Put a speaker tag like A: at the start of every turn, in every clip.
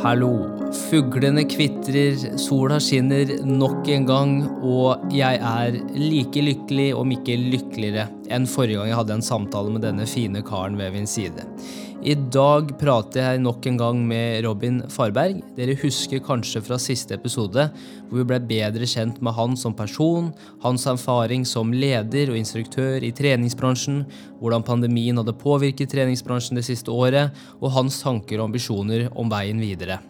A: hallo. Fuglene kvitrer, sola skinner nok en gang, og jeg er like lykkelig, om ikke lykkeligere, enn forrige gang jeg hadde en samtale med denne fine karen ved min side. I dag prater jeg nok en gang med Robin Farberg. Dere husker kanskje fra siste episode, hvor vi ble bedre kjent med han som person, hans erfaring som leder og instruktør i treningsbransjen, hvordan pandemien hadde påvirket treningsbransjen det siste året, og hans tanker og ambisjoner om veien videre.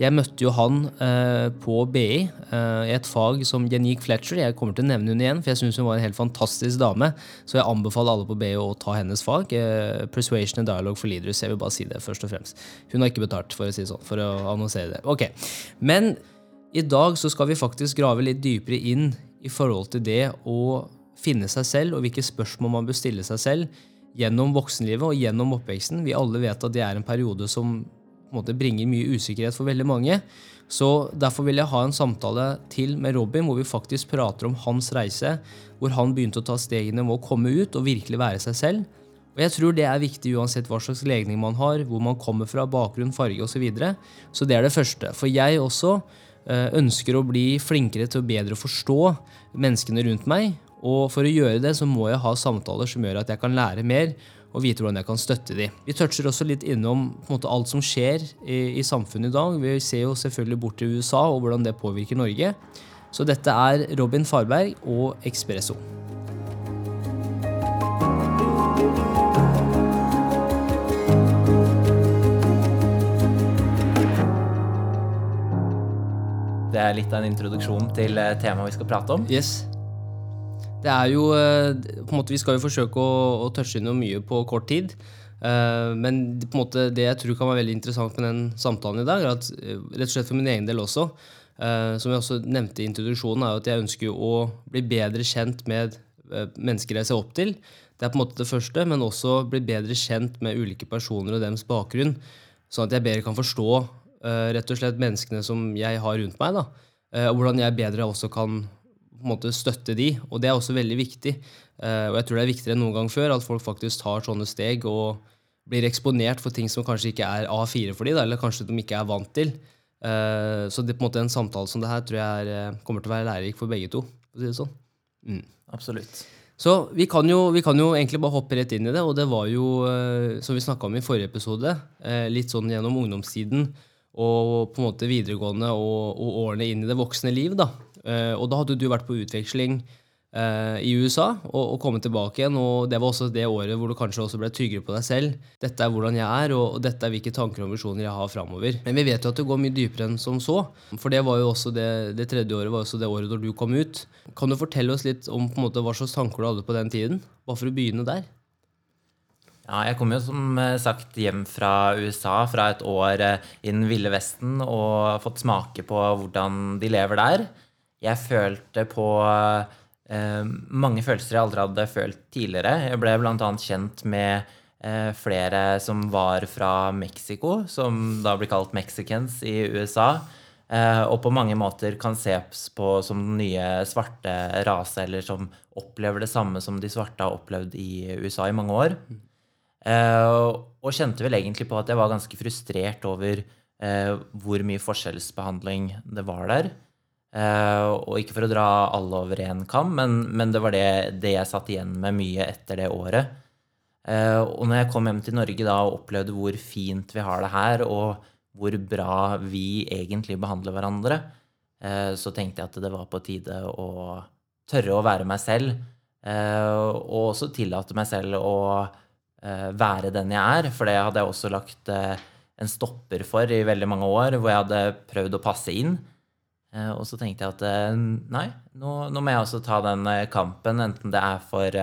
A: Jeg møtte jo han eh, på BI eh, i et fag som Janique Fletcher. Jeg kommer til å nevne hun igjen, for jeg syns hun var en helt fantastisk dame. Så jeg anbefaler alle på BI å ta hennes fag. Eh, Persuasion and Dialogue for Leaders. Jeg vil bare si det først og fremst. Hun har ikke betalt for å si det sånn, for å annonsere det. Ok, Men i dag så skal vi faktisk grave litt dypere inn i forhold til det å finne seg selv, og hvilke spørsmål man bør stille seg selv gjennom voksenlivet og gjennom oppveksten. Vi alle vet at det er en periode som måte bringer mye usikkerhet for veldig mange. Så Derfor vil jeg ha en samtale til med Robin hvor vi faktisk prater om hans reise. Hvor han begynte å ta stegene med å komme ut og virkelig være seg selv. Og jeg tror det er viktig uansett hva slags legning man har, hvor man kommer fra, bakgrunn, farge osv. Så, videre. så det er det første. For jeg også eh, ønsker å bli flinkere til å bedre forstå menneskene rundt meg. Og for å gjøre det så må jeg ha samtaler som gjør at jeg kan lære mer og vite hvordan jeg kan støtte dem. Vi toucher også litt innom måte, alt som skjer i, i, samfunnet i dag. Vi ser jo selvfølgelig bort til USA og hvordan det påvirker Norge. Så dette er Robin Farberg og Expresso.
B: Det er litt av en introduksjon til eh, temaet vi skal prate om.
A: Yes. Det er jo eh, på en måte, Vi skal jo forsøke å, å touche innom mye på kort tid. Uh, men på en måte, det jeg tror kan være veldig interessant med den samtalen i dag, er at eh, rett og slett for min egen del også, som jeg også nevnte i introduksjonen, er at jeg ønsker å bli bedre kjent med mennesker jeg ser opp til. Det er på en måte det første, men også bli bedre kjent med ulike personer og deres bakgrunn. Sånn at jeg bedre kan forstå rett og slett menneskene som jeg har rundt meg. da, Og hvordan jeg bedre også kan på en måte støtte de, og det er også veldig viktig. Uh, og jeg tror det er viktigere enn noen gang før at folk faktisk tar sånne steg og blir eksponert for ting som kanskje ikke er A4 for de, da, eller kanskje de ikke er vant til. Uh, så det på en måte en samtale som det her tror jeg er, eh, kommer til å være lærerik for begge to. for å si det sånn.
B: Mm. Absolutt.
A: Så vi kan, jo, vi kan, jo, egentlig bare hoppe rett inn i det, og det var jo, som vi snakka om i forrige episode, litt sånn gjennom ungdomstiden og på en måte videregående og, og årene inn i det voksne liv. da. Uh, og da hadde du vært på utveksling uh, i USA og, og, kommet tilbake igjen. Og det var også det året hvor du kanskje også ble tryggere på deg selv. Dette er hvordan jeg er, og, dette er hvilke tanker og ambisjoner jeg har framover. Men vi vet jo at det går mye dypere enn som så. For det var jo også det, det tredje året var også det året da du kom ut. Kan du fortelle oss litt om på en måte, hva slags tanker du hadde på den tiden? Bare for å begynne der.
B: Ja, jeg kom jo som sagt hjem fra USA fra et år i den ville vesten og fått smake på hvordan de lever der. Jeg følte på eh, mange følelser jeg aldri hadde følt tidligere. Jeg ble bl.a. kjent med eh, flere som var fra Mexico, som da blir kalt mexicans i USA. Eh, og på mange måter kan ses på som den nye svarte rase, eller som opplever det samme som de svarte har opplevd i USA i mange år. Eh, og kjente vel egentlig på at jeg var ganske frustrert over eh, hvor mye forskjellsbehandling det var der. Uh, og ikke for å dra alle over én kam, men, men, det var det, det, jeg satt igjen med mye etter det året. Uh, og når jeg kom hjem til Norge da og opplevde hvor fint vi har det her, og hvor bra vi egentlig behandler hverandre, uh, så tenkte jeg at det var på tide å tørre å være meg selv. og også tillate meg selv å være den jeg er, for det hadde jeg også lagt en stopper for i veldig mange år, hvor jeg hadde prøvd å passe inn. Eh, og så tenkte jeg at eh, nei, nå, nå, må jeg også ta den eh, kampen, enten det er for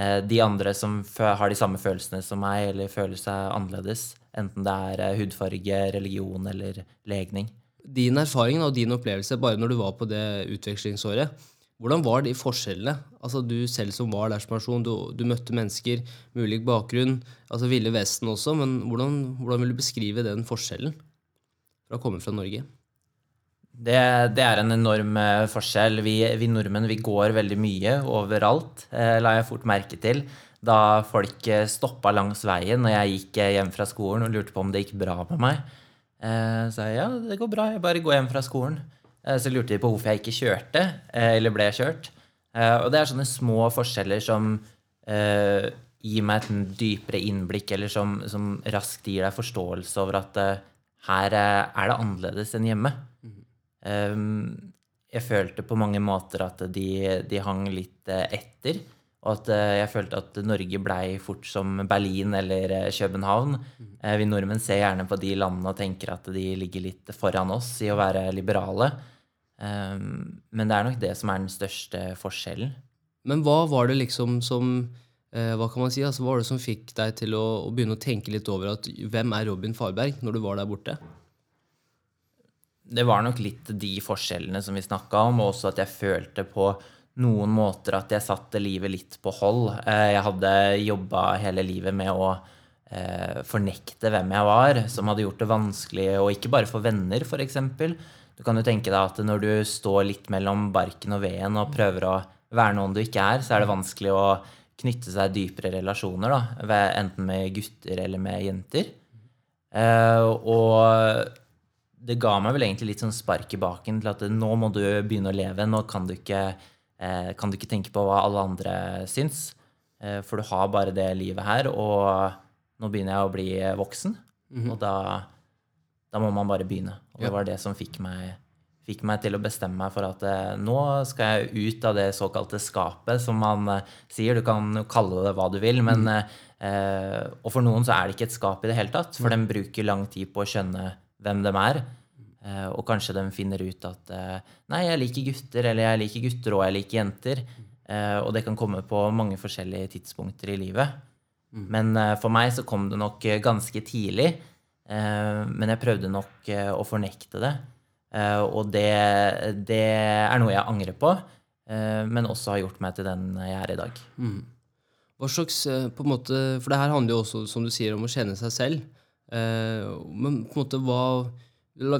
B: de andre som har de samme følelsene som meg, eller føler seg annerledes. Enten det er hudfarge, religion eller legning.
A: Din erfaring og din opplevelse bare når du var på det utvekslingsåret, hvordan var de forskjellene? Altså Du selv som var der som person, du, du møtte mennesker med ulik bakgrunn, altså Ville Vesten også, men hvordan, hvordan vil du beskrive den forskjellen fra å komme fra Norge?
B: Det, det, er en enorm eh, forskjell. Vi, vi, nordmenn vi går veldig mye overalt, eh, la jeg fort merke til. Da folk eh, stoppa langs veien når jeg gikk hjem fra skolen og lurte på om det gikk bra med meg. Så jeg ja, det går bra, jeg bare går hjem fra skolen. Så lurte de på hvorfor jeg ikke kjørte, eller ble kjørt. Og det er sånne små forskjeller som gir meg et dypere innblikk, eller som, som raskt gir deg forståelse over at her er det annerledes enn hjemme. Eh, jeg følte på mange måter at de, de hang litt eh, etter. Og at eh, jeg følte at Norge blei fort som Berlin eller eh, København. Eh, Vi nordmenn ser gjerne på de landene og tenker at de ligger litt foran oss i å være liberale. Eh, Men det er nok det som er den største forskjellen.
A: Men hva var det liksom som Hva kan man si? Altså, hva var det som fikk deg til å, å begynne å tenke litt over at hvem er Robin Farberg, når du var der borte?
B: Det var nok litt de forskjellene som vi snakka om, og også at jeg følte på noen måter at jeg satte livet litt på hold. Eh, Jeg hadde jobba hele livet med å eh, fornekte hvem jeg var, som hadde gjort det vanskelig, og ikke bare for venner, f.eks. Du kan jo tenke deg at når du står litt mellom barken og veden og prøver å være noen du ikke er, så er det vanskelig å knytte seg dypere relasjoner, da, enten med gutter eller med jenter. Eh, og det ga meg vel egentlig litt sånn spark i baken til at nå må du begynne å leve. Nå kan du ikke, eh, kan du ikke tenke på hva alle andre syns. Eh, for du har bare det livet her, og nå begynner jeg å bli voksen. Og da, da må man bare begynne. Og det
A: Ja.
B: var det som fikk meg, fikk meg til å bestemme meg for at eh, nå skal jeg ut av det såkalte skapet, som man eh, sier. Du kan kalle det hva du vil, men eh, Og for noen så er det ikke et skap i det hele tatt, for de bruker lang tid på å skjønne hvem de er. Eh, og kanskje de finner ut at eh, nei, jeg liker gutter, eller jeg liker gutter og jeg liker jenter. Eh, og det kan komme på mange forskjellige tidspunkter i livet. Men eh, for meg så kom det nok ganske tidlig. Men jeg prøvde nok å fornekte det. Og det, det er noe jeg angrer på, men også har gjort meg til den jeg er i dag.
A: Hva slags, på en måte, For det her handler jo også som du sier, om å kjenne seg selv. Eh, men på en måte hva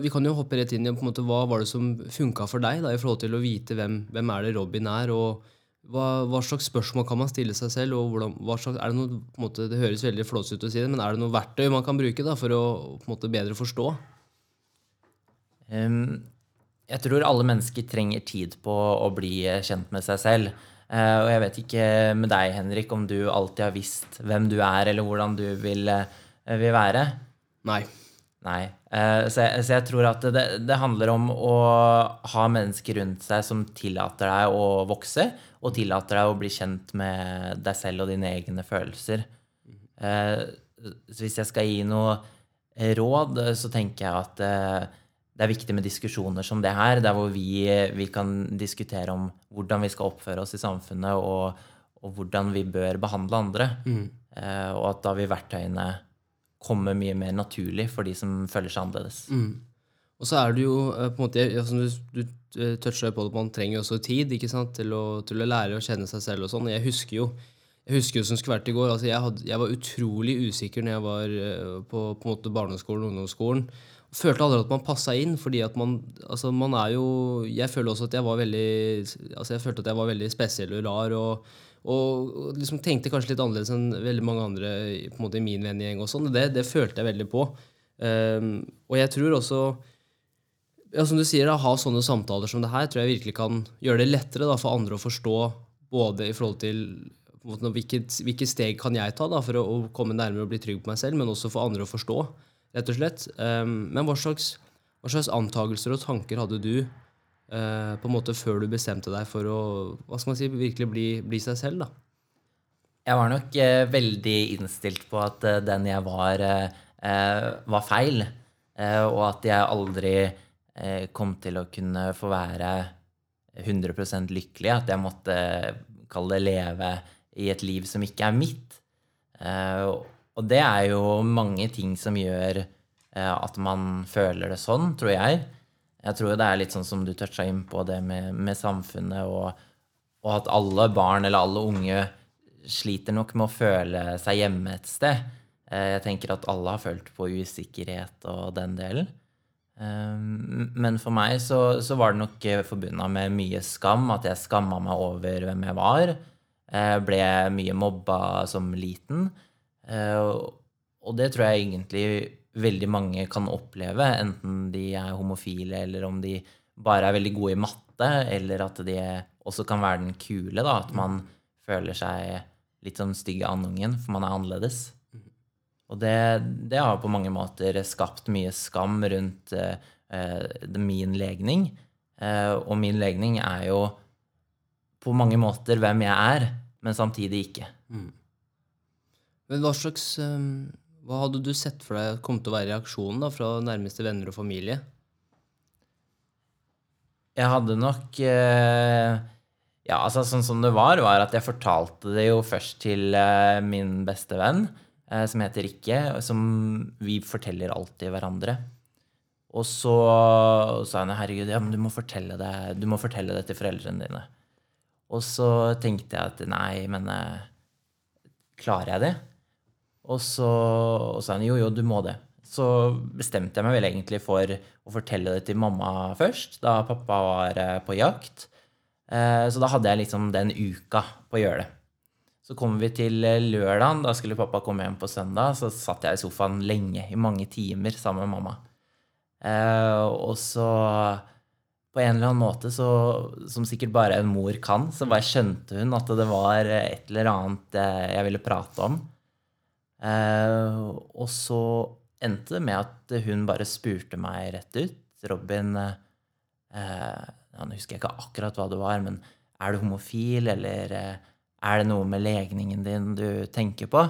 A: Vi kan jo hoppe rett inn i på en måte, hva var det som funka for deg da, i forhold til å vite hvem, hvem er det Robin er, og hva, hva slags spørsmål kan man stille seg selv? og hvordan, slags, Det noe, måte, det høres veldig flåsete ut å si det, men er det noe verktøy man kan bruke da, for å måte, bedre forstå?
B: Um, jeg tror alle mennesker trenger tid på å bli kjent med seg selv. Uh, og jeg vet ikke med deg, Henrik, om du alltid har visst hvem du er, eller hvordan du vil, eh, vil være.
A: Nei.
B: Nei. Eh, så, jeg, så jeg tror at det, det handler om å ha mennesker rundt seg som tillater deg å vokse, og tillater deg å bli kjent med deg selv og dine egne følelser. Eh, så hvis jeg skal gi noe råd, så tenker jeg at eh, det er viktig med diskusjoner som det her, der hvor vi, vi kan diskutere om hvordan vi skal oppføre oss i samfunnet, og, og hvordan vi bør behandle andre. Mm. og at da vil verktøyene komme mye mer naturlig for de som føler seg annerledes.
A: Og så er det jo eh, på en måte, som du, du eh, toucher på det, man trenger jo også tid ikke sant, til å, til å lære å kjenne seg selv og sånn. Jeg husker jo jeg husker jo som skulle vært i går, altså jeg, hadde, jeg var utrolig usikker når jeg var eh, på, på en måte barneskolen og ungdomsskolen. Følte aldri at man passa inn, fordi at man altså man er jo Jeg føler også at jeg var veldig altså jeg følte at jeg var veldig spesiell og rar. og og liksom tenkte kanskje litt annerledes enn veldig mange andre på en måte i min vennegjeng. og sånn, Det, det følte jeg veldig på. Um, og jeg tror også ja, som du sier, da, ha sånne samtaler som det her tror jeg virkelig kan gjøre det lettere da, for andre å forstå både i forhold til måte, hvilket, hvilket, steg kan jeg ta da, for å, å komme nærmere og bli trygg på meg selv, men også for andre å forstå, rett og slett. Um, men hva slags, hva slags antakelser og tanker hadde du på en måte før du bestemte deg for å hva skal man si, virkelig bli, bli seg selv? da?
B: Jeg var nok eh, veldig innstilt på at eh, den jeg var, eh, eh, var feil. Eh, og at jeg aldri eh, kom til å kunne få være 100 lykkelig. At jeg måtte kalle det leve i et liv som ikke er mitt. Eh, og det er jo mange ting som gjør eh, at man føler det sånn, tror jeg. Jeg tror det er litt sånn som du toucha inn på det med, med samfunnet, og, og at alle barn eller alle unge sliter nok med å føle seg hjemme et sted. Eh, Jeg tenker at alle har følt på usikkerhet og den delen. Eh, Men for meg så, så var det nok forbundet med mye skam, at jeg skamma meg over hvem jeg var. Jeg ble mye mobba som liten. Eh, Og det tror jeg egentlig veldig mange kan oppleve, enten de er homofile, eller om de bare er veldig gode i matte, eller at de også kan være den kule, da, at man føler seg litt sånn stygg av andungen, for man er annerledes. Og det, det, har på mange måter skapt mye skam rundt uh, min legning. Uh, og min legning er jo på mange måter hvem jeg er, men samtidig ikke. Mm.
A: Men hva slags um, Hva hadde du sett for deg kom til å være reaksjonen da, fra nærmeste venner og familie?
B: Jeg hadde nok eh, Ja, altså sånn som det var, var at jeg fortalte det jo først til eh, min beste venn. Eh, som heter Rikke, som vi forteller alltid hverandre. Og så sa hun herregud, ja, men du må fortelle det, du må fortelle det til foreldrene dine. Og så tenkte jeg at nei, men eh, klarer jeg det? Og så sa han jo, jo, du må det. Så bestemte jeg meg vel egentlig for å fortelle det til mamma først, da pappa var eh, på jakt. Så da hadde jeg liksom den uka på å gjøre det. Så kommer vi til eh, lørdagen. Da skulle pappa komme hjem på søndag. Så satt jeg i sofaen lenge, i mange timer, sammen med mamma. Eh, og så på en eller annen måte, så, som sikkert bare en mor kan, så bare skjønte hun at det var et eller annet eh, jeg ville prate om. Eh, og så endte det med at hun bare spurte meg rett ut. Robin eh, Nå husker jeg ikke akkurat hva det var, men er du homofil, eller eh, er det noe med legningen din du tenker på?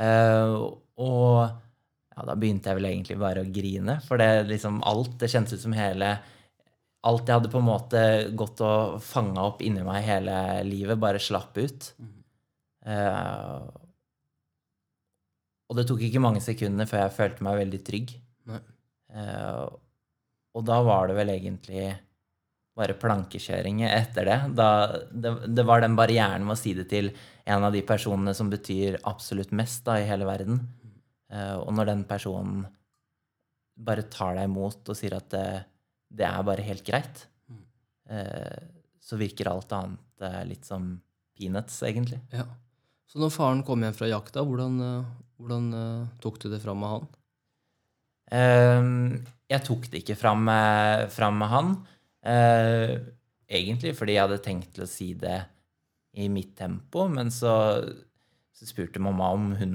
B: Og ja, da begynte jeg vel egentlig bare å grine. For det liksom alt Det kjentes ut som hele Alt jeg hadde på en måte gått og fanga opp inni meg hele livet, bare slapp ut. Uh, og det tok ikke mange sekundene før jeg følte meg veldig trygg. Uh, og da var det vel egentlig bare plankekjøring etter det. Da, det. det, var den barrieren med å si det til en av de personene som betyr absolutt mest da, i hele verden. Uh, og når den personen bare tar deg imot og sier at det, det er bare helt greit, uh, så virker alt annet litt som peanuts, egentlig.
A: Ja. Så når faren kom hjem fra jakta, hvordan, hvordan tok du det fram med han?
B: jeg tok det ikke fram, fram med han. Eh, egentlig fordi jeg hadde tenkt til å si det i mitt tempo, men så, så spurte mamma om hun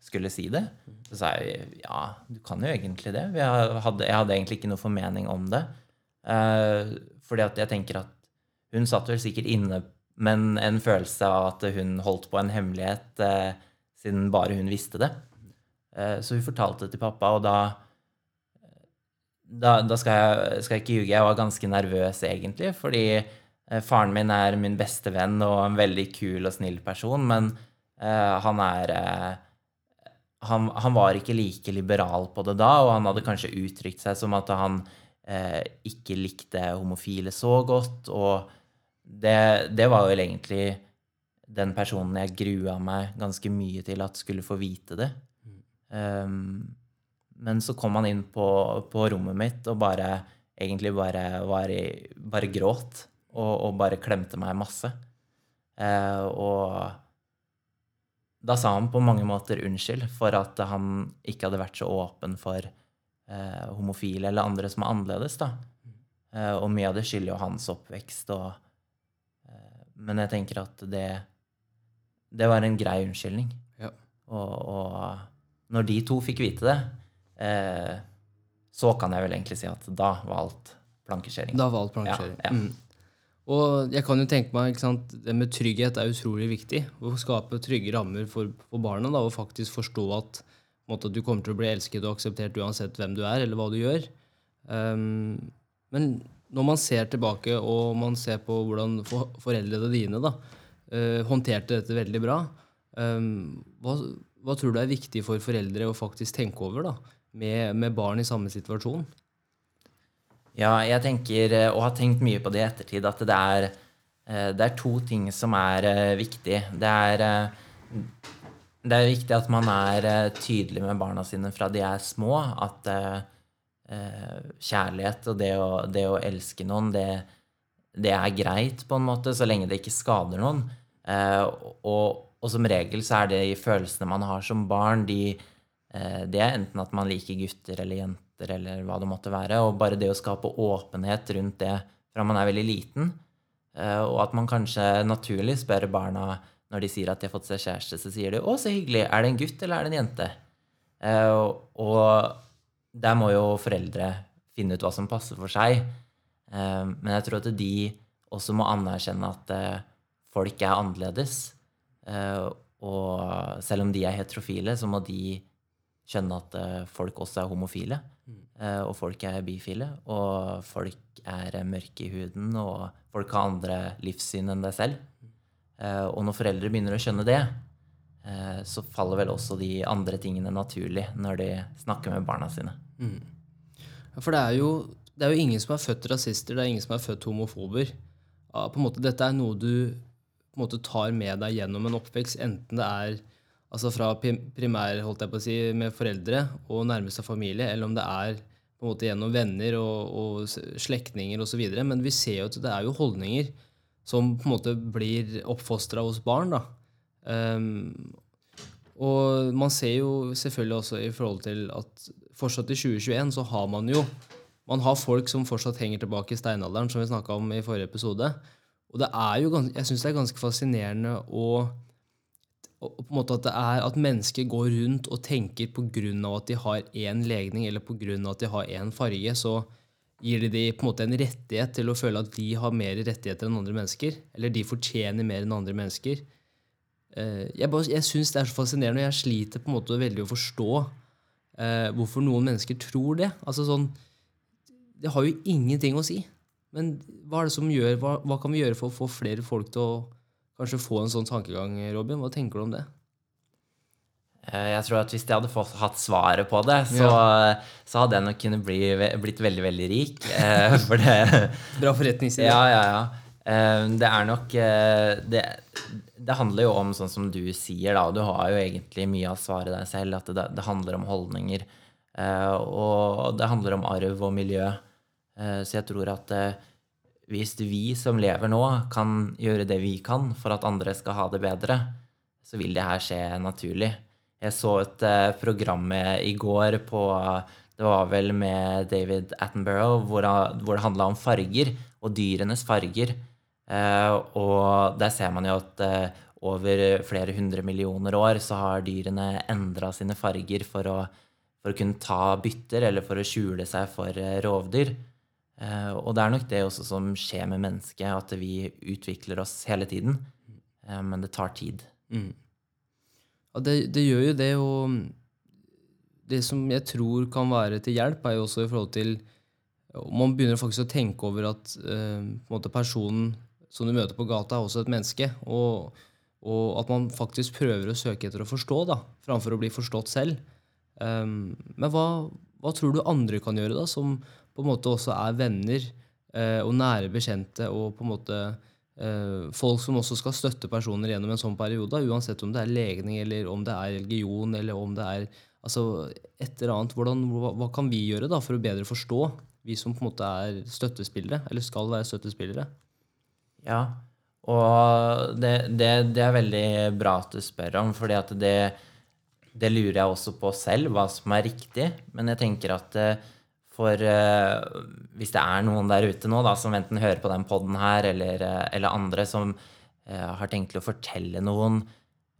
B: skulle si det. Så sa jeg ja, du kan jo egentlig det. Jeg hadde, jeg hadde egentlig ikke noe formening om det. Eh, fordi at jeg tenker at hun satt vel sikkert inne med en følelse av at hun holdt på en hemmelighet eh, siden bare hun visste det. Eh, så hun fortalte det til pappa, og da da, da skal, jeg, skal, jeg, ikke ljuge. Jeg var ganske nervøs, egentlig. Fordi eh, faren min er min beste venn og en veldig kul og snill person. Men eh, han er eh, han, han, var ikke like liberal på det da, og han hadde kanskje uttrykt seg som at han eh, ikke likte homofile så godt. Og det, det var vel egentlig den personen jeg grua meg ganske mye til at skulle få vite det. Um, men så kom han inn på, på rommet mitt og bare egentlig bare, var i, bare gråt. Og, og, bare klemte meg masse. Uh, og da sa han på mange måter unnskyld for at han ikke hadde vært så åpen for uh, homofile eller andre som er annerledes. da. Uh, og mye av det skylder jo hans oppvekst. Og, men jeg tenker at det, det var en grei unnskyldning. Ja. Og, og når de to fikk vite det, eh, så kan jeg vel egentlig si at da var alt plankekjøring.
A: Da var alt plankekjøring. Ja, ja. Mm. Og jeg kan jo tenke meg, ikke sant, Det med trygghet er utrolig viktig. Å skape trygge rammer for, for barna da, og faktisk forstå at, måte, du kommer til å bli elsket og akseptert uansett hvem du er, eller hva du gjør. Um, men når man ser tilbake og man ser på hvordan for, foreldrene dine da, uh, håndterte dette veldig bra, um, hva, hva, tror du er viktig for foreldre å faktisk tenke over? da? med, med, barn i samme situasjon?
B: Ja, jeg tenker, eh, og har tenkt mye på det i ettertid, at det er, eh, det er to ting som er eh, viktig. Det er, det er viktig at man er tydelig med barna sine fra de er små. At kjærlighet og det å, det å elske noen, det, det, er greit, på en måte, så lenge det ikke skader noen. Og, og, som regel så er det i følelsene man har som barn, de Eh, det er enten at man liker gutter eller jenter eller hva det måtte være. Og bare det å skape åpenhet rundt det fra man er veldig liten, eh, og at man kanskje naturlig spør barna når de sier at de har fått seg kjæreste, så sier de 'Å, så hyggelig. Er det en gutt, eller er det en jente?' Eh, og der må jo foreldre finne ut hva som passer for seg. Men jeg tror at de også må anerkjenne at folk er annerledes. Og selv om de er heterofile, så må de skjønne at folk også er homofile. Mm. Og folk er bifile. Og folk er mørke i huden, og folk har andre livssyn enn deg selv. Uh, og når foreldre begynner å skjønne det, så faller vel også de andre tingene naturlig når de snakker med barna sine. Mm.
A: For det er, jo, det er, jo, ingen som er født rasister, det er ingen som er født homofober. På en måte, dette er noe du måte tar med deg gjennom en oppvekst, enten det er altså fra primær, holdt jeg på å si, med foreldre og nærmeste familie, eller om det er på en måte gjennom venner og, og slektninger osv. Men vi ser jo at det er jo holdninger som på en måte blir oppfostra hos barn. da. Um, og man ser jo selvfølgelig også i forhold til at fortsatt i 2021 så har man jo man har folk som fortsatt henger tilbake i steinalderen, som vi snakka om i forrige episode. Og det er jo, jeg syns det er ganske fascinerende å og på en måte at det er at mennesker går rundt og tenker pga. at de har én legning eller pga. at de har én farge, så gir de dem på en måte en rettighet til å føle at de har mer rettigheter enn andre mennesker. Eller de fortjener mer enn andre mennesker. Eh, jeg, bare, jeg syns det er så fascinerende, og jeg sliter på en måte veldig å forstå eh, hvorfor noen mennesker tror det. Altså sånn, Det har jo ingenting å si. Men hva er det som gjør, hva, hva kan vi gjøre for å få flere folk til å kanskje få en sånn tankegang, Robin. Hva tenker du om det?
B: Eh, jeg tror at hvis jeg hadde fått, hatt svaret på det, så, ja. så hadde jeg nok kunnet bli, blitt veldig, veldig rik. Eh, for det
A: Bra forretningsidé.
B: Ja, ja, ja. Eh, det er nok det, det, handler jo om sånn som du sier, da, og du har jo egentlig mye av svaret deg selv, at det, det handler om holdninger. Og det handler om arv og miljø. Så jeg tror at hvis vi som lever nå, kan gjøre det vi kan for at andre skal ha det bedre, så vil det her skje naturlig. Jeg så et program i går på Det var vel med David Attenborough, hvor det handla om farger og dyrenes farger. Uh, og der ser man jo at uh, over flere hundre millioner år så har dyrene endra sine farger for å, for å kunne ta bytter eller for å skjule seg for rovdyr. Uh, og det er nok det også som skjer med mennesket, at vi utvikler oss hele tiden. Men det tar tid. Mm.
A: Ja, det, det, gjør jo det, og det som jeg tror kan være til hjelp, er jo også i forhold til Man begynner faktisk å tenke over at uh, personen som du møter på gata, er også et menneske. Og, og, at man faktisk prøver å søke etter å forstå, da, framfor å bli forstått selv. Um, men hva, hva tror du andre kan gjøre, da, som på en måte også er venner uh, og nære bekjente og på en måte uh, folk som også skal støtte personer gjennom en sånn periode, uansett om det er legning eller om det er religion eller om det er altså, et eller annet. Hvordan, hva, hva, kan vi gjøre da for å bedre forstå, vi som på en måte er støttespillere, eller skal være støttespillere?
B: Ja, og det, det, det er veldig bra at du spør om, at det, det lurer jeg også på selv, hva som er riktig. Men jeg tenker at eh, for uh, hvis det er noen der ute nå da, som enten hører på den poden her, eller, uh, eller, andre som uh, har tenkt å fortelle noen,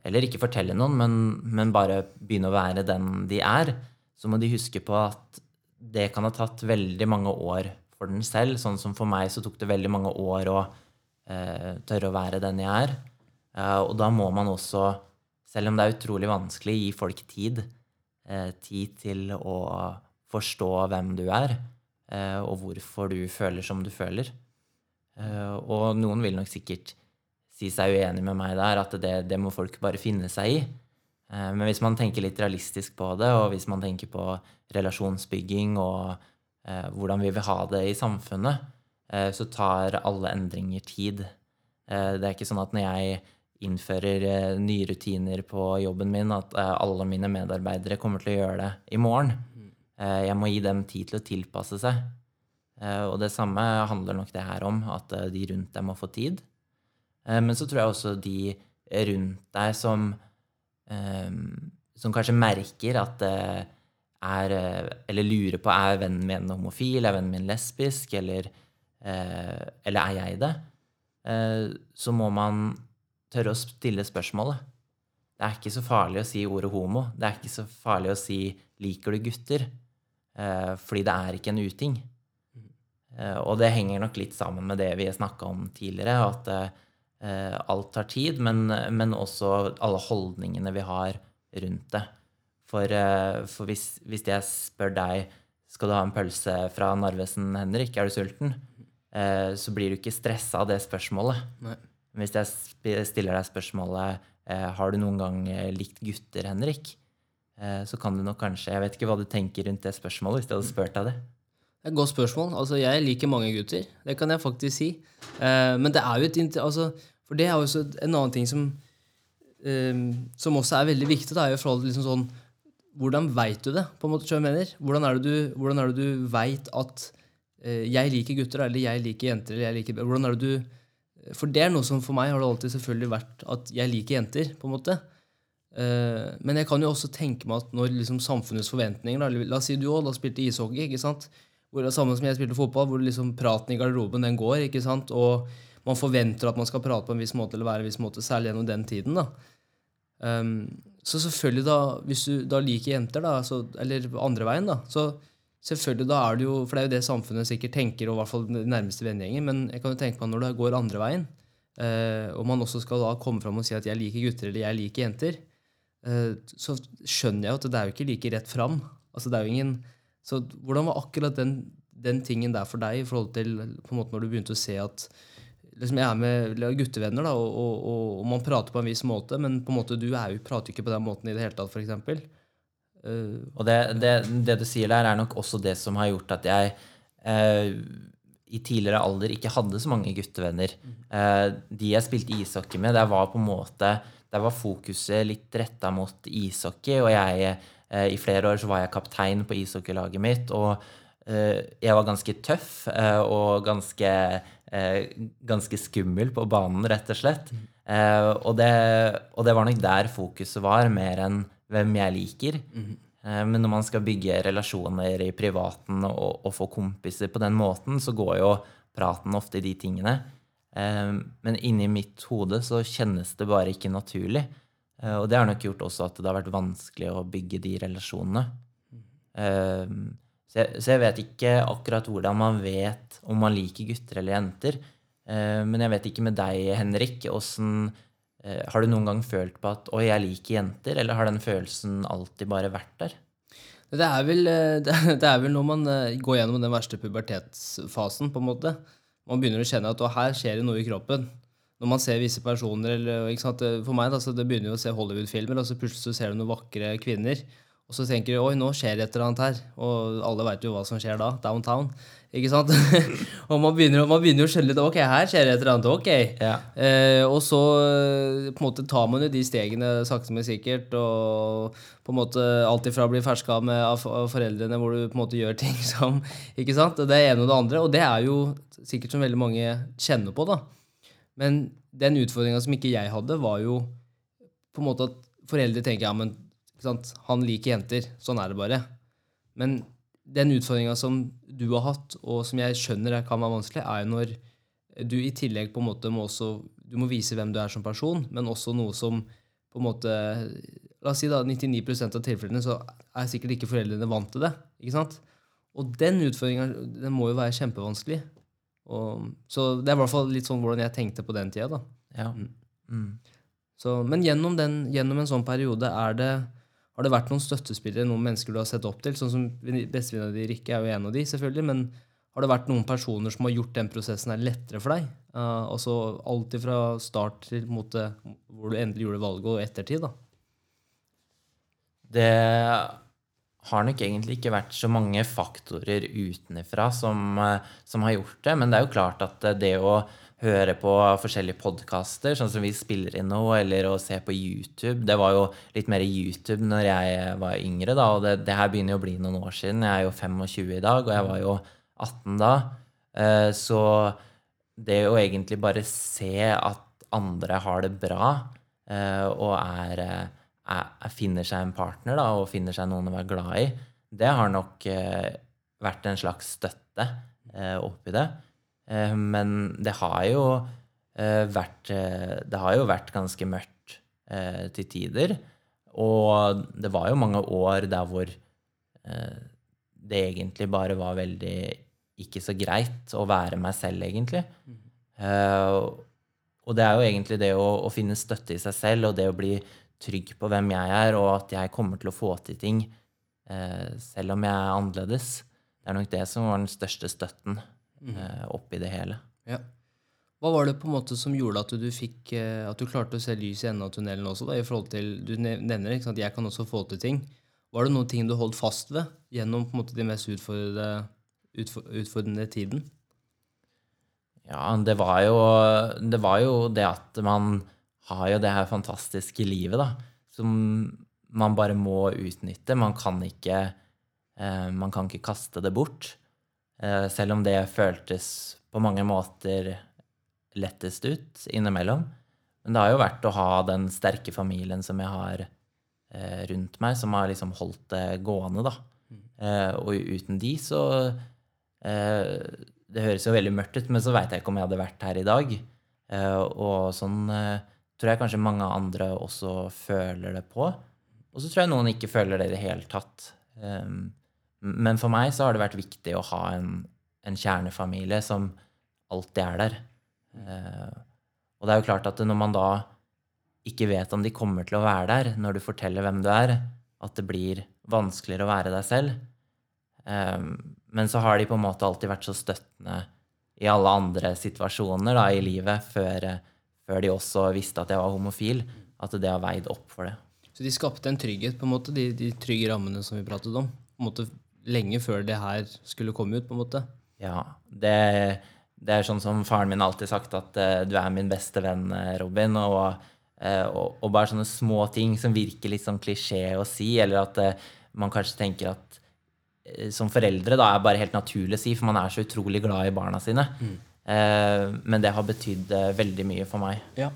B: eller ikke fortelle noen, men, men, bare begynne å være den de er, så må de huske på at det kan ha tatt veldig mange år for den selv. Sånn som for meg så tok det veldig mange år å tørre å være den jeg er. og da må man også, selv om det er utrolig vanskelig, gi folk tid. tid til å forstå hvem du er, eh, og hvorfor du føler som du føler. Eh, og noen vil nok sikkert si seg uenig med meg der, at det, det må folk bare finne seg i. Eh, men hvis man tenker litt realistisk på det, og hvis man tenker på relasjonsbygging og eh, hvordan vi vil ha det i samfunnet, eh, så tar alle endringer tid. Eh, det er ikke sånn at når jeg innfører nye rutiner på jobben min, at alle mine medarbeidere kommer til å gjøre det i morgen. Eh, jeg må gi dem tid til å tilpasse seg. Eh, og det samme handler nok det her om, at eh, de rundt deg må få tid. Men så tror jeg også de rundt deg som, som kanskje merker at det er Eller lurer på er vennen min homofil, er vennen min lesbisk, eller, eller er jeg det? Så må man tørre å stille spørsmålet. Det er ikke så farlig å si ordet homo. Det er ikke så farlig å si 'liker du gutter'? fordi det er ikke en uting. og det henger nok litt sammen med det vi snakka om tidligere, at Eh, alt tar tid, men, men, også alle holdningene vi har rundt det. For, eh, for hvis, hvis, jeg spør deg skal du ha en pølse fra Narvesen, Henrik, er du sulten? Eh, så blir du ikke stressa av det spørsmålet. Nei. Hvis jeg stiller deg spørsmålet har du noen gang likt gutter, Henrik, så kan du nok kanskje Jeg vet ikke hva du tenker rundt det spørsmålet, hvis jeg hadde spurt deg det.
A: Det er et godt spørsmål. Altså, jeg liker mange gutter. Det kan jeg faktisk si. Eh, men det er jo et altså, For det er jo også en annen ting som eh, Som også er veldig viktig. Det er jo i forhold til liksom sånn Hvordan veit du det? på en måte, jeg mener? Hvordan er det du, hvordan er det du veit at eh, jeg liker gutter, eller jeg liker jenter? eller jeg liker, hvordan er det du For det er noe som for meg har det alltid selvfølgelig vært at jeg liker jenter. på en måte. Uh, men jeg kan jo også tenke meg at når liksom samfunnets forventninger da, La oss si du òg spilte ishockey. ikke sant? hvor det er samme som jeg spilte fotball, hvor liksom praten i garderoben den går. ikke sant? Og man forventer at man skal prate på en viss måte eller være en viss måte, særlig gjennom den tiden. da. Um, så selvfølgelig, da, hvis du da liker jenter, da, så, eller andre veien, da, så selvfølgelig da er det jo For det er jo det samfunnet sikkert tenker, og i hvert fall den nærmeste vennegjengen. Men jeg kan jo tenke meg når det går andre veien, uh, og man også skal da komme fram og si at jeg liker gutter eller jeg liker jenter, uh, så skjønner jeg jo at det er jo ikke like rett fram. Altså, det er jo ingen så hvordan var akkurat den, den, tingen der for deg i forhold til på en måte når du begynte å se at liksom Jeg er med guttevenner, da, og, og, og, og, man prater på en viss måte, men på en måte du er jo, prater ikke på den måten i det hele tatt, f.eks.
B: Uh, og det, det, det, du sier der, er nok også det som har gjort at jeg uh, i tidligere alder ikke hadde så mange guttevenner. Uh, de jeg spilte ishockey med, der var på en måte der var fokuset litt retta mot ishockey, og jeg I flere år så var jeg kaptein på ishockeylaget mitt, og jeg var ganske tøff og ganske, ganske skummel på banen, rett og slett. Og det, og det var nok der fokuset var, mer enn hvem jeg liker. Mm. Men når man skal bygge relasjoner i privaten og, og, få kompiser på den måten, så går jo praten ofte i de tingene. Men inni mitt hode så kjennes det bare ikke naturlig. Eh, og det har nok gjort også at det har vært vanskelig å bygge de relasjonene. Så jeg, så jeg vet ikke akkurat hvordan man vet om man liker gutter eller jenter. Eh, men jeg vet ikke med deg, Henrik. Eh, har du noen gang følt på at 'oi, jeg liker jenter', eller har den følelsen alltid bare vært der?
A: Det er vel, det er vel når man går gjennom den verste pubertetsfasen, på en måte. Man begynner å kjenne at her skjer det noe i kroppen når man ser visse personer eller, For meg da, det begynner jo å se Hollywood-filmer, og så plutselig så ser du noen vakre kvinner. Og så tenker du oi, nå skjer det et eller annet her. Og alle veit jo hva som skjer da. Downtown. Ikke sant? og man begynner, man begynner jo å skjønne litt ok, her skjer det et eller annet. ok. Ja. Eh, og så eh, på en måte tar man jo de stegene sakte, men sikkert. Og på en måte alt ifra å bli ferska med av, foreldrene, hvor du på en måte gjør ting som ikke sant? Det er ene og det andre. Og det er jo sikkert som veldig mange kjenner på. da. Men den utfordringa som ikke jeg hadde, var jo på en måte at foreldre tenker ja, men han liker jenter. Sånn er det bare. Men den utfordringa som du har hatt, og som jeg skjønner kan være vanskelig, er jo når du i tillegg på en måte må også du må vise hvem du er som person, men også noe som på en måte La oss si da, 99% av tilfellene så er sikkert ikke foreldrene vant til det. ikke sant? Og den utfordringa må jo være kjempevanskelig. Og, så det er i hvert fall litt sånn hvordan jeg tenkte på den tida. da. Ja. Mm. mm. Så, men gjennom, den, gjennom, en sånn periode er det, har det vært noen støttespillere, noen mennesker du har sett opp til? Sånn som Bestevenninna di Rikke er jo en av de, selvfølgelig. Men har det vært noen personer som har gjort den prosessen her lettere for deg? Uh, altså alt fra start til måte, hvor du endelig gjorde valget, og ettertid? da?
B: Det har nok egentlig ikke vært så mange faktorer utenfra som, eh, som, har gjort det. Men det er jo klart at eh, det å høre på forskjellige podkaster, sånn som vi spiller inn nå, eller å se på YouTube Det var jo litt mer YouTube når jeg var yngre, da, og det, det her begynner jo å bli noen år siden. Jeg er jo 25 i dag, og jeg var jo 18 da. Eh, så det å egentlig bare se at andre har det bra og er er, finner seg en partner da, og finner seg noen å være glad i, det har nok eh, vært en slags støtte eh, oppi det. Eh, men det har jo eh, vært eh, Det har jo vært ganske mørkt til tider. Og det var jo mange år der hvor det egentlig bare var veldig ikke så greit å være meg selv, egentlig. Og det er jo egentlig det å, å finne støtte i seg selv og det å bli trygg på hvem jeg er, og at jeg kommer til å få til ting selv om jeg er annerledes. Det er nok det som var den største støtten mm. eh, oppi det hele.
A: Ja. Hva var det på en måte som gjorde at du, fikk, eh, at du klarte å se lys i enden av tunnelen også? Da, i forhold til, Du nevner ikke sant, jeg kan også få til ting. Var det noen ting du holdt fast ved gjennom på en måte de mest utfordrende, utfordrende tiden?
B: Ja, det var, jo, det var jo det at man har jo det her fantastiske livet, da, som man bare må utnytte. Man kan ikke, eh, man kan ikke kaste det bort. Eh, selv om det føltes på mange måter lettest ut innimellom. Men det har jo vært å ha den sterke familien som jeg har eh, rundt meg, som har liksom holdt det gående, da. Mm. Eh, og uten de så eh, Det høres jo veldig mørkt ut, men så veit jeg ikke om jeg hadde vært her i dag. Eh, og sånn tror jeg kanskje mange andre også føler det på. Og så tror jeg noen ikke føler det i det hele tatt. Um, men for meg så har det vært viktig å ha en, en kjernefamilie som alltid er der. Uh, og det er jo klart at når man da ikke vet om de kommer til å være der når du forteller hvem du er, at det blir vanskeligere å være deg selv. Um, men så har de på en måte alltid vært så støttende i alle andre situasjoner da, i livet før, før de også visste at jeg var homofil, at det har veid opp for det.
A: Så de skapte en trygghet, på en måte, de, de trygge rammene som vi pratet om, på en måte lenge før det her skulle komme ut? på en måte?
B: Ja. Det, det er sånn som faren min alltid sagt, at uh, du er min beste venn, eh, Robin. Og, uh, og, og, bare sånne små ting som virker litt sånn klisjé å si, eller at uh, man kanskje tenker at som foreldre da er bare helt naturlig å si, for man er så utrolig glad i barna sine. Mm. Men det har betydd veldig mye for meg.
A: Ja.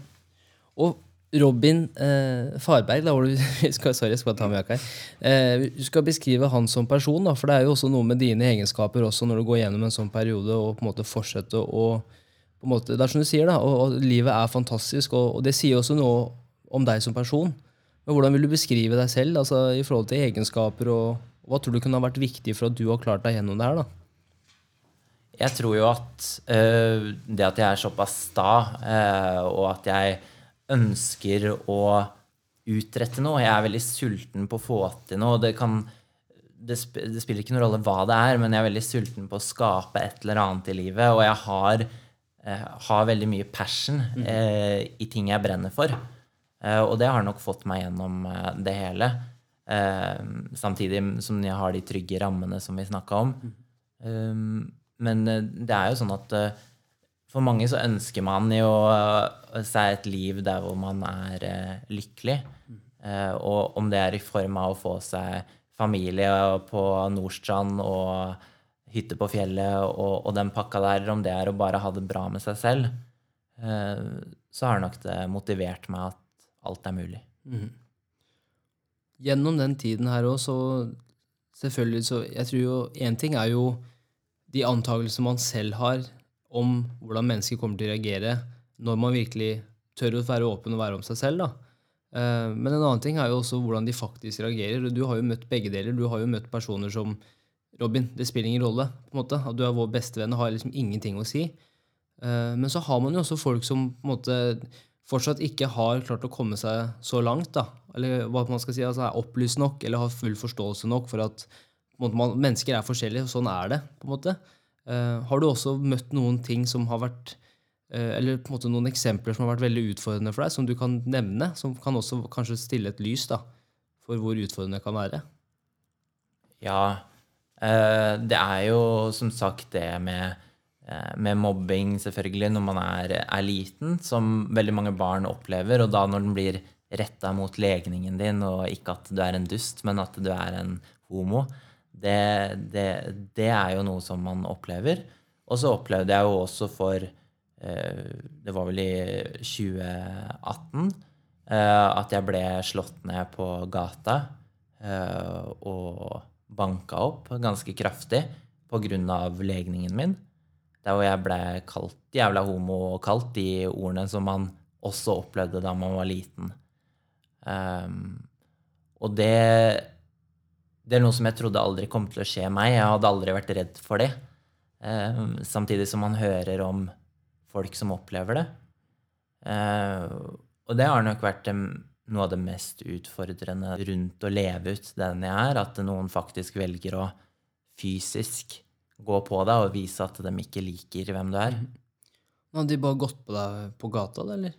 A: Og Robin eh, Farberg, da du, sorry, jeg skal ta med her. Eh, du skal beskrive han som person, da, for det er jo også noe med dine egenskaper også når du går gjennom en sånn periode og på en måte fortsetter å måte, Det er som du sier, da, og, og livet er fantastisk, og, og, det sier også noe om deg som person. Men hvordan vil du beskrive deg selv altså, i forhold til egenskaper, og, og hva tror du kunne ha vært viktig for at du har klart deg gjennom det her? da?
B: Jeg tror jo at øh, det at jeg er såpass sta, øh, og at jeg ønsker å utrette noe Jeg er veldig sulten på å få til noe. Det, kan, det, sp det, spiller ikke noen rolle hva det er, men jeg er veldig sulten på å skape et eller annet i livet. Og jeg har, eh, har veldig mye passion eh, i ting jeg brenner for. og det har nok fått meg gjennom det hele. samtidig som jeg har de trygge rammene som vi snakka om. Mm. Um, men eh, det er jo sånn at eh, for mange så ønsker man jo eh, seg et liv der hvor man er lykkelig. Og om det er i form av å få seg familie på Nordstrand og hytte på fjellet og, og, den pakka der, eller om det er å bare ha det bra med seg selv, så har nok det motivert meg at alt er mulig. Mm.
A: Gjennom den tiden her òg, så selvfølgelig så Jeg tror jo én ting er jo de antakelsene man selv har om hvordan mennesker kommer til å reagere når man virkelig tør å være åpen og være om seg selv. da. Eh, men en annen ting er jo også hvordan de faktisk reagerer. Du har jo møtt begge deler. Du har jo møtt personer som Robin, det spiller ingen rolle. på en måte, at Du er vår bestevenn og har liksom ingenting å si. Eh, men så har man jo også folk som på en måte fortsatt ikke har klart å komme seg så langt. da, Eller hva man skal si, altså er opplyst nok eller har full forståelse nok for at man, mennesker er forskjellige, og sånn er det. på en måte. Uh, har du også møtt noen ting som har vært uh, Eller på en måte noen eksempler som har vært veldig utfordrende for deg, som du kan nevne? Som kan også kanskje stille et lys da, for hvor utfordrende det kan være?
B: Ja. Uh, det er jo som sagt det med, med mobbing, selvfølgelig, når man er, er, liten, som veldig mange barn opplever. Og da når den blir retta mot legningen din, og ikke at du er en dust, men at du er en homo, det, det, det, er jo noe som man opplever. Og så opplevde jeg jo også for eh, Det var vel i 2018. Eh, at jeg ble slått ned på gata eh, og banka opp ganske kraftig pga. legningen min. Der hvor jeg ble kalt jævla homo og kalt de ordene som man også opplevde da man var liten. Um, og det, det er noe som jeg trodde aldri kom til å skje meg. Jeg hadde aldri vært redd for det. Eh, samtidig som man hører om folk som opplever det. Eh, og det har nok vært noe av det mest utfordrende rundt å leve ut den jeg er. At noen faktisk velger å fysisk gå på deg og vise at de ikke liker hvem du er.
A: Hadde de bare gått på deg på gata, eller?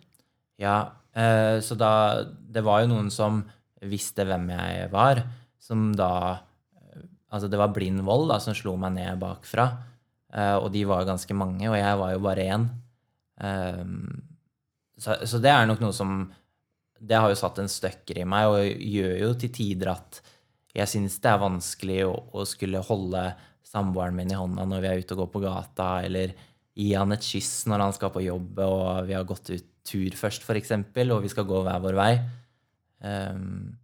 B: Ja, eh, så da Det var jo noen som visste hvem jeg var, som da Altså, det var blind vold da, som slo meg ned bakfra. Uh, og de var ganske mange, og jeg var jo bare én. Um, så, så, det er nok noe som Det har jo satt en støkker i meg, og gjør jo til tider at jeg syns det er vanskelig å, å, skulle holde samboeren min i hånda når vi er ute og går på gata, eller gi han et kyss når han skal på jobb, og vi har gått ut tur først, f.eks., og vi skal gå hver vår vei. Um,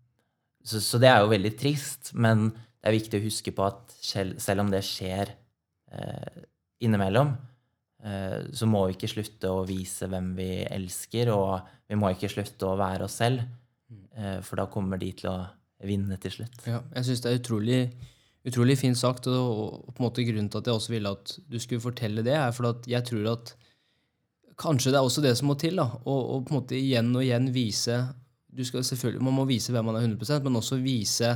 B: så, så, det er jo veldig trist, men det er viktig å huske på at selv, selv om det skjer eh, innimellom, Eh, så må vi ikke slutte å vise hvem vi elsker, og vi må ikke slutte å være oss selv, eh, for da kommer de til å vinne til slutt.
A: Ja, jeg syns det er utrolig, utrolig fint sagt, og, på en måte grunnen til at jeg også ville at du skulle fortelle det, er for at jeg tror at kanskje det er også det som må til, da, Å på en måte igjen og igjen vise du skal selvfølgelig, Man må vise hvem man er 100% men også vise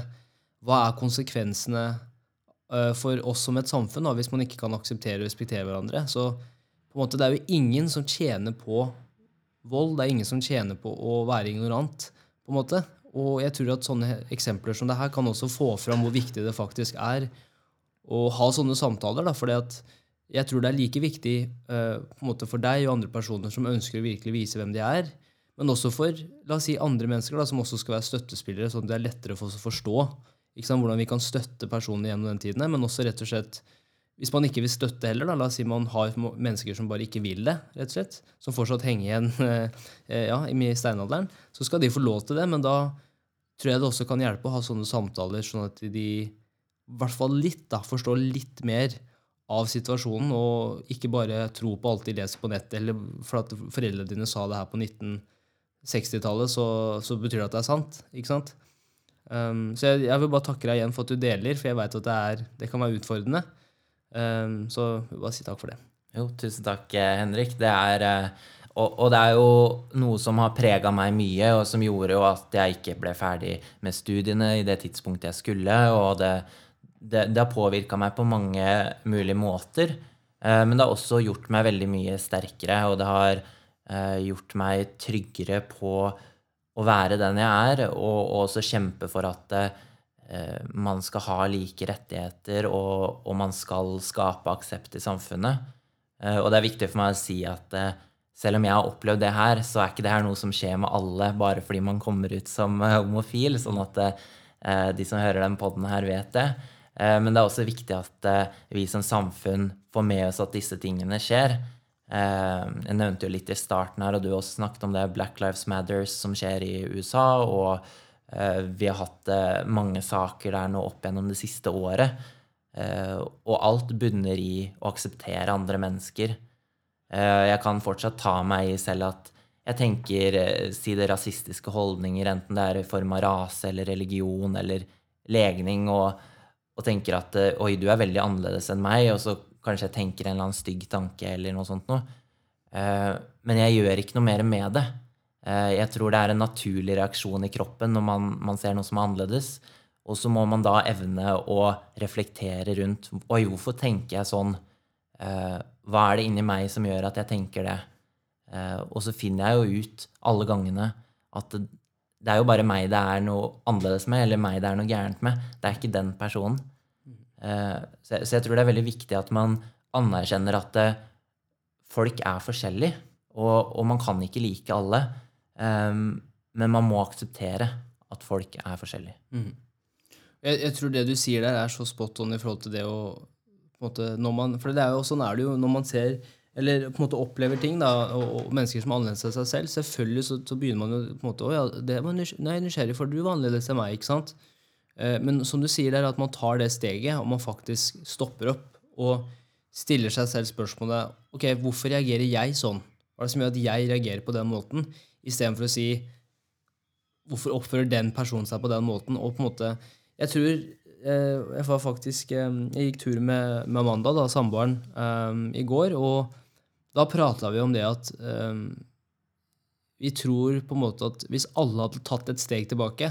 A: hva er konsekvensene uh, for oss som et samfunn da, hvis man ikke kan akseptere og respektere hverandre. Så på en måte, Det er jo ingen som tjener på vold. Det er ingen som tjener på å være ignorant. på en måte. Og jeg tror at sånne eksempler som det her kan også få fram hvor viktig det faktisk er å ha sånne samtaler. da, fordi at jeg tror det er like viktig uh, for deg og andre personer som ønsker å virkelig vise hvem de er, men også for la oss si, andre mennesker da, som også skal være støttespillere, sånn at det er lettere for oss å forstå sant, hvordan vi kan støtte personene gjennom den tiden. Men også rett og slett hvis man ikke vil støtte heller, da, la oss si man har mennesker som bare ikke vil det, rett og slett, som fortsatt henger igjen eh, ja, i steinalderen, så skal de få lov til det. Men da tror jeg det også kan hjelpe å ha sånne samtaler, sånn at de i hvert fall litt da, forstår litt mer av situasjonen, og ikke bare tro på alt de leser på nettet. Eller for at foreldrene dine sa det her på 1960-tallet, så, så, betyr det at det er sant. ikke sant? Um, så jeg, jeg, vil bare takke deg igjen for at du deler, for jeg veit at det, er, det kan være utfordrende. Um, så bare si takk for det.
B: Jo, tusen takk, eh, Henrik. Det er, eh, og, og, det er jo noe som har prega meg mye, og som gjorde jo at jeg ikke ble ferdig med studiene i det tidspunktet jeg skulle. Og det, det, det har påvirka meg på mange mulige måter. Uh, men det har også gjort meg veldig mye sterkere, og det har gjort meg tryggere på å være den jeg er, og, og også kjempe for at Eh, man skal ha like rettigheter, og, og, man skal skape aksept i samfunnet. Eh, og det er viktig for meg å si at eh, selv om jeg har opplevd det her, så er ikke det her noe som skjer med alle bare fordi man kommer ut som homofil, sånn at de som hører den poden her, vet det. Men det er også viktig at vi som samfunn får med oss at disse tingene skjer. Jeg nevnte jo litt i starten her, og du også snakket om det Black Lives Matters som skjer i USA. og Eh, vi har hatt eh, mange saker der nå opp gjennom det siste året. Eh, og alt bunner i å akseptere andre mennesker. Jeg kan fortsatt ta meg i selv at jeg tenker si det rasistiske holdninger, enten det er i form av rase eller religion eller legning, og, og tenker at oi, du er veldig annerledes enn meg, og så kanskje jeg tenker en eller annen stygg tanke eller noe sånt noe. Men jeg gjør ikke noe mer med det. Eh, jeg tror det er en naturlig reaksjon i kroppen når man, man ser noe som er annerledes. Og så må man da evne å reflektere rundt Oi, hvorfor tenker jeg sånn? Eh, hva er det inni meg som gjør at jeg tenker det? Eh, og så finner jeg jo ut alle gangene at det, er jo bare meg det er noe annerledes med, eller meg det er noe gærent med. Det er ikke den personen. Så, jeg, tror det er veldig viktig at man anerkjenner at folk er forskjellige, og, man kan ikke like alle. Um, men man må akseptere at folk er forskjellige. Mm.
A: Jeg, jeg, tror det du sier der, er så spot on i forhold til det å måte, man, For det er jo, sånn er det jo når man ser eller på en måte opplever ting, da, og, mennesker som er annerledes enn seg selv, selvfølgelig så, så begynner man jo på en måte Å ja, det var nysgjerrig, for du var annerledes enn meg, ikke sant? Eh, Men som du sier, det er at man tar det steget, og man faktisk stopper opp og stiller seg selv spørsmålet Ok, hvorfor reagerer jeg sånn? Hva er det som gjør at jeg reagerer på den måten, istedenfor å si Hvorfor oppfører den personen seg på den måten? Og på en måte Jeg tror eh, Jeg var faktisk eh, Jeg gikk tur med, med Amanda, da, samboeren, um, i går, og da prata vi om det at um, vi tror på en måte at hvis alle hadde tatt et steg tilbake,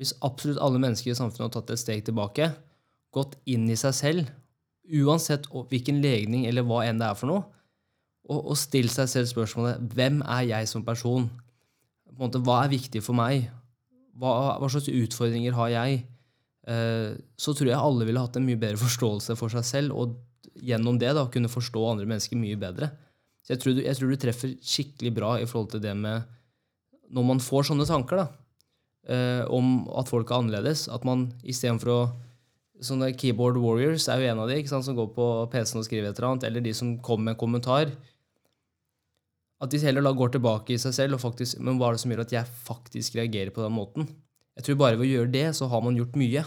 A: hvis absolutt alle mennesker i samfunnet har tatt et steg tilbake, gått inn i seg selv, uansett hvilken legning eller hva enn det er for noe, og, og stilt seg selv spørsmålet hvem er jeg som person? Måte, hva er viktig for meg? Hva, hva slags utfordringer har jeg? Eh, så tror jeg alle ville hatt en mye bedre forståelse for seg selv, og gjennom det da kunne forstå andre mennesker mye bedre. Så jeg tror, du, jeg tror du treffer skikkelig bra i forhold til det med Når man får sånne tanker da, eh, om at folk er annerledes, at man istedenfor å Sånne keyboard warriors er jo en av de ikke sant, som går på PC-en og skriver et eller annet, eller de som kommer med en kommentar. At de heller da går tilbake i seg selv og faktisk Men hva er det som gjør at jeg faktisk reagerer på den måten? Jeg tror bare ved å gjøre det, så har man gjort mye.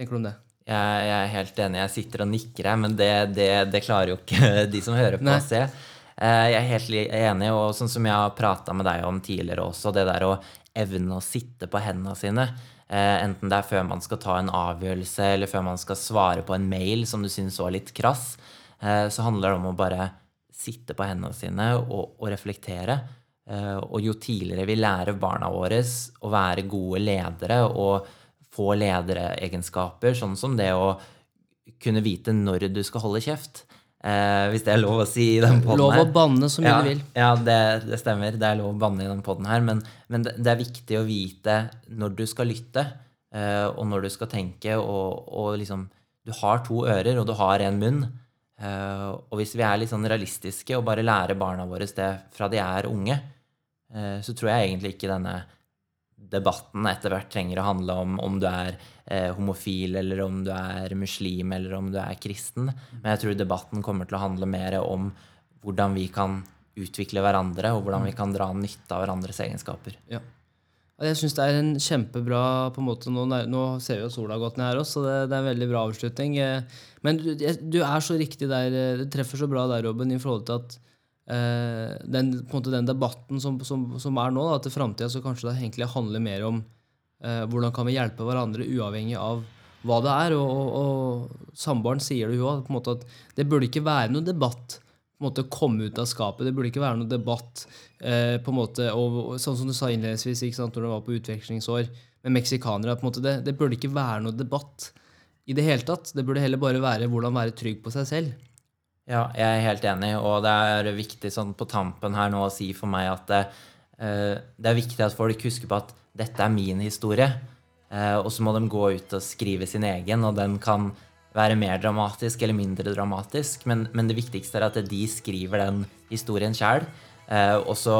A: Tenker du om det?
B: Jeg, jeg er helt enig. Jeg sitter og nikker her, men det, det, det klarer jo ikke de som hører på,
A: Nei.
B: å se. Eh, Jeg er helt enig, og sånn som jeg har prata med deg om tidligere også, det der å evne å sitte på hendene sine, eh, enten det er før man skal ta en avgjørelse, eller før man skal svare på en mail som du syns var litt krass, eh, så handler det om å bare sitte på hendene sine og, og reflektere. Eh, Og jo tidligere vi lærer barna våre å være gode ledere og få lederegenskaper, sånn som det å kunne vite når du skal holde kjeft, eh, hvis det er lov å si i den podden
A: Lov å banne så mye
B: Ja,
A: du vil.
B: ja det, det stemmer. Det er lov å banne i den podden her. Men, men det, det er viktig å vite når du skal lytte, eh, og når du skal tenke, og, og liksom Du har to ører, og du har en munn. Eh, og hvis vi er litt sånn realistiske og bare lærer barna våre det fra de er unge, eh, så tror jeg egentlig ikke denne debatten etter hvert trenger å handle om om du er eh, homofil, eller om du er muslim, eller om du er kristen. Men jeg tror debatten kommer til å handle mer om hvordan vi kan utvikle hverandre, og hvordan vi kan dra nytte av hverandres egenskaper.
A: Ja. Jeg syns det er en kjempebra på en måte, Nå, nå ser vi jo sola gått ned her også, så det, det er en veldig bra avslutning. Eh, Men du, du er så riktig der, eh, du treffer så bra der, Robin, i forhold til at den, på en måte, den debatten som, som, som er nå, da, til framtida, så kanskje det egentlig handler mer om eh, hvordan kan vi hjelpe hverandre uavhengig av hva det er. Og, og, og samboeren sier det jo òg, at det burde ikke være noen debatt måte komme ut av skapet. Det burde ikke være noen debatt. Eh, på en måte, og, sånn som du sa innledningsvis ikke sant, når du var på utvekslingsår med meksikanere. på en måte, det, det burde ikke være noen debatt i det hele tatt. Det burde heller bare være hvordan være trygg på seg selv.
B: Ja, jeg er helt enig, og det er viktig sånn på tampen her nå å si for meg at eh, det er viktig at folk husker på at dette er min historie, eh, og så må de gå ut og skrive sin egen, og den kan være mer dramatisk eller mindre dramatisk, men, men det viktigste er at de skriver den historien sjøl, eh, og så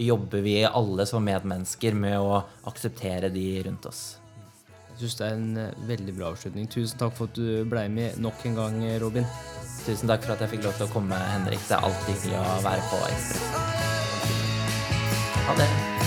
B: jobber vi alle som medmennesker med å akseptere de rundt oss.
A: Jeg synes det er en eh, veldig bra avslutning. Tusen takk for at du ble med nok en gang, eh, Robin.
B: Tusen takk for at jeg fikk lov til å komme, Henrik. Det er alltid hyggelig å være på Ekspress. Ha det.